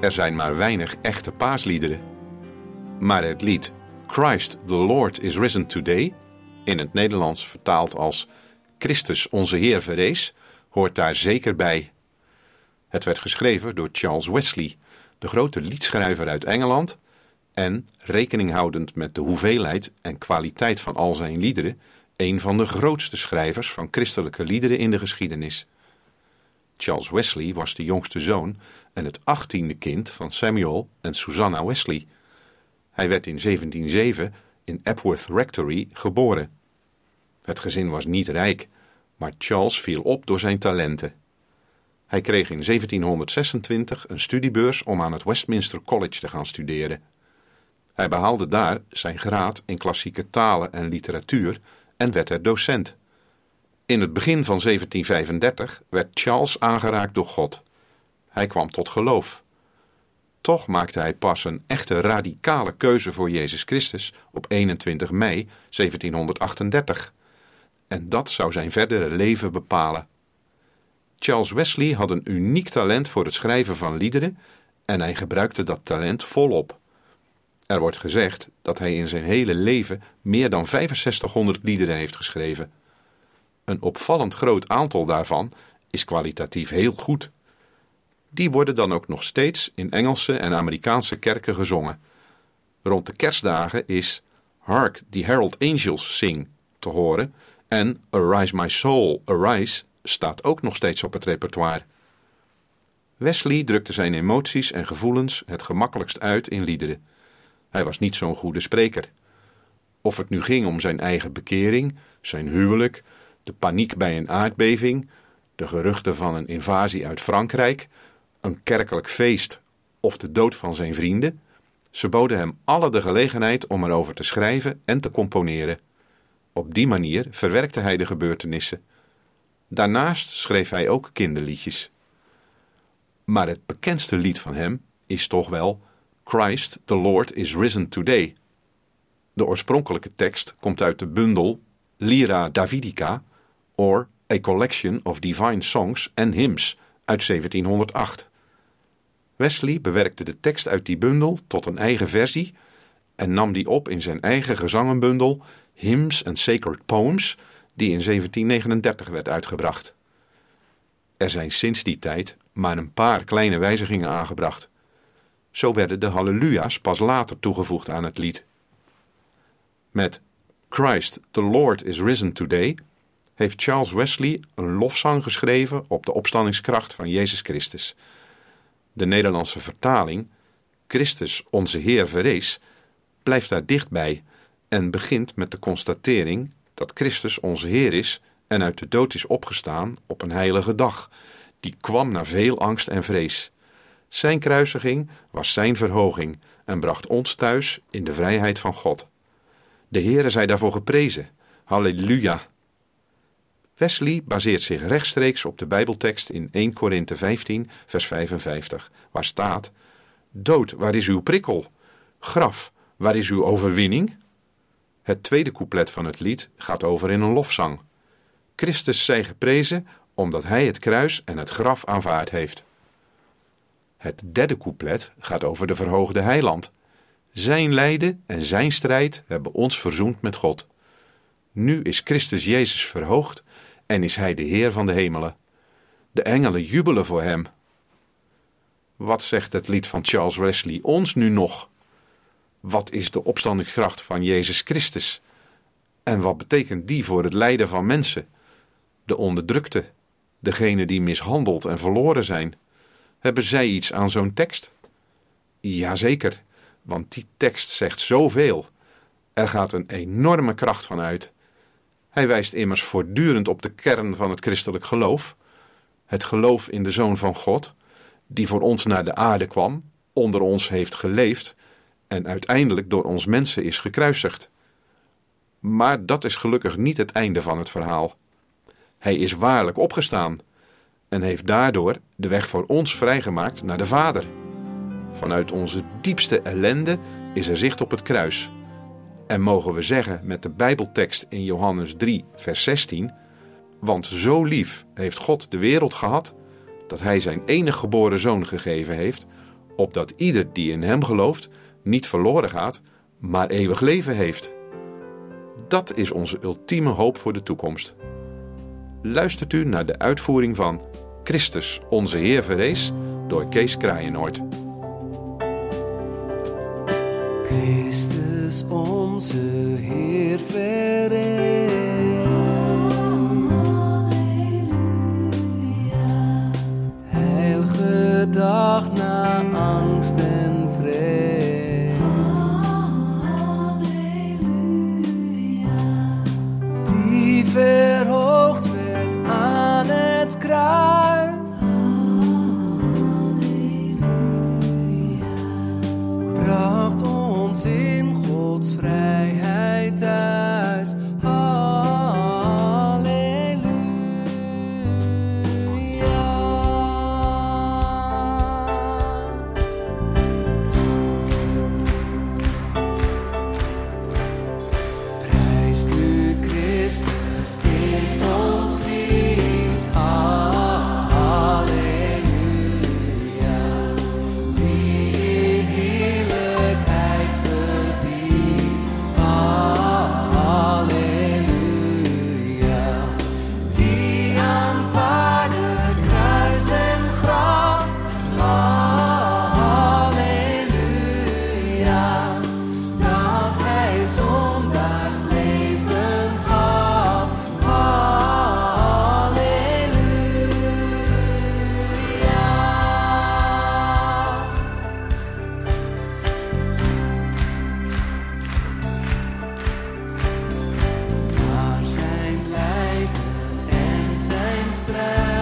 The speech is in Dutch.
Er zijn maar weinig echte paasliederen. Maar het lied Christ the Lord is risen today, in het Nederlands vertaald als Christus onze Heer verrees, hoort daar zeker bij. Het werd geschreven door Charles Wesley, de grote liedschrijver uit Engeland, en, rekening houdend met de hoeveelheid en kwaliteit van al zijn liederen, een van de grootste schrijvers van christelijke liederen in de geschiedenis. Charles Wesley was de jongste zoon en het achttiende kind van Samuel en Susanna Wesley. Hij werd in 1707 in Epworth Rectory geboren. Het gezin was niet rijk, maar Charles viel op door zijn talenten. Hij kreeg in 1726 een studiebeurs om aan het Westminster College te gaan studeren. Hij behaalde daar zijn graad in klassieke talen en literatuur en werd er docent. In het begin van 1735 werd Charles aangeraakt door God. Hij kwam tot geloof. Toch maakte hij pas een echte radicale keuze voor Jezus Christus op 21 mei 1738. En dat zou zijn verdere leven bepalen. Charles Wesley had een uniek talent voor het schrijven van liederen en hij gebruikte dat talent volop. Er wordt gezegd dat hij in zijn hele leven meer dan 6500 liederen heeft geschreven. Een opvallend groot aantal daarvan is kwalitatief heel goed. Die worden dan ook nog steeds in Engelse en Amerikaanse kerken gezongen. Rond de kerstdagen is Hark the Herald Angels Sing te horen en Arise My Soul, Arise staat ook nog steeds op het repertoire. Wesley drukte zijn emoties en gevoelens het gemakkelijkst uit in liederen. Hij was niet zo'n goede spreker. Of het nu ging om zijn eigen bekering, zijn huwelijk, de paniek bij een aardbeving, de geruchten van een invasie uit Frankrijk, een kerkelijk feest of de dood van zijn vrienden, ze boden hem alle de gelegenheid om erover te schrijven en te componeren. Op die manier verwerkte hij de gebeurtenissen. Daarnaast schreef hij ook kinderliedjes. Maar het bekendste lied van hem is toch wel Christ the Lord is risen today. De oorspronkelijke tekst komt uit de bundel Lyra Davidica or A Collection of Divine Songs and Hymns uit 1708. Wesley bewerkte de tekst uit die bundel tot een eigen versie en nam die op in zijn eigen gezangenbundel Hymns and Sacred Poems, die in 1739 werd uitgebracht. Er zijn sinds die tijd maar een paar kleine wijzigingen aangebracht. Zo werden de halleluja's pas later toegevoegd aan het lied. Met Christ the Lord is risen today heeft Charles Wesley een lofzang geschreven op de opstandingskracht van Jezus Christus. De Nederlandse vertaling, Christus onze Heer verrees, blijft daar dichtbij en begint met de constatering dat Christus onze Heer is en uit de dood is opgestaan op een heilige dag, die kwam na veel angst en vrees. Zijn kruisiging was zijn verhoging en bracht ons thuis in de vrijheid van God. De Heere zij daarvoor geprezen. Halleluja! Wesley baseert zich rechtstreeks op de Bijbeltekst in 1 Korinthe 15, vers 55, waar staat: Dood, waar is uw prikkel? Graf, waar is uw overwinning? Het tweede couplet van het lied gaat over in een lofzang. Christus zij geprezen omdat hij het kruis en het graf aanvaard heeft. Het derde couplet gaat over de verhoogde heiland. Zijn lijden en zijn strijd hebben ons verzoend met God. Nu is Christus Jezus verhoogd en is hij de Heer van de hemelen. De engelen jubelen voor hem. Wat zegt het lied van Charles Wesley ons nu nog? Wat is de opstandingskracht van Jezus Christus? En wat betekent die voor het lijden van mensen? De onderdrukte, degene die mishandeld en verloren zijn. Hebben zij iets aan zo'n tekst? Jazeker, want die tekst zegt zoveel. Er gaat een enorme kracht van uit. Hij wijst immers voortdurend op de kern van het christelijk geloof. Het geloof in de Zoon van God, die voor ons naar de aarde kwam, onder ons heeft geleefd en uiteindelijk door ons mensen is gekruisigd. Maar dat is gelukkig niet het einde van het verhaal. Hij is waarlijk opgestaan en heeft daardoor de weg voor ons vrijgemaakt naar de Vader. Vanuit onze diepste ellende is er zicht op het kruis. En mogen we zeggen met de Bijbeltekst in Johannes 3, vers 16: Want zo lief heeft God de wereld gehad, dat Hij zijn enige geboren zoon gegeven heeft, opdat ieder die in hem gelooft niet verloren gaat, maar eeuwig leven heeft. Dat is onze ultieme hoop voor de toekomst. Luistert u naar de uitvoering van Christus, onze Heer verrees door Kees Kraaienoord. Christus Jezus onze Heer verrees. Halleluja. Heilige dag na angst en vrees. Die verhoogd werd aan het kruis. see estrelas.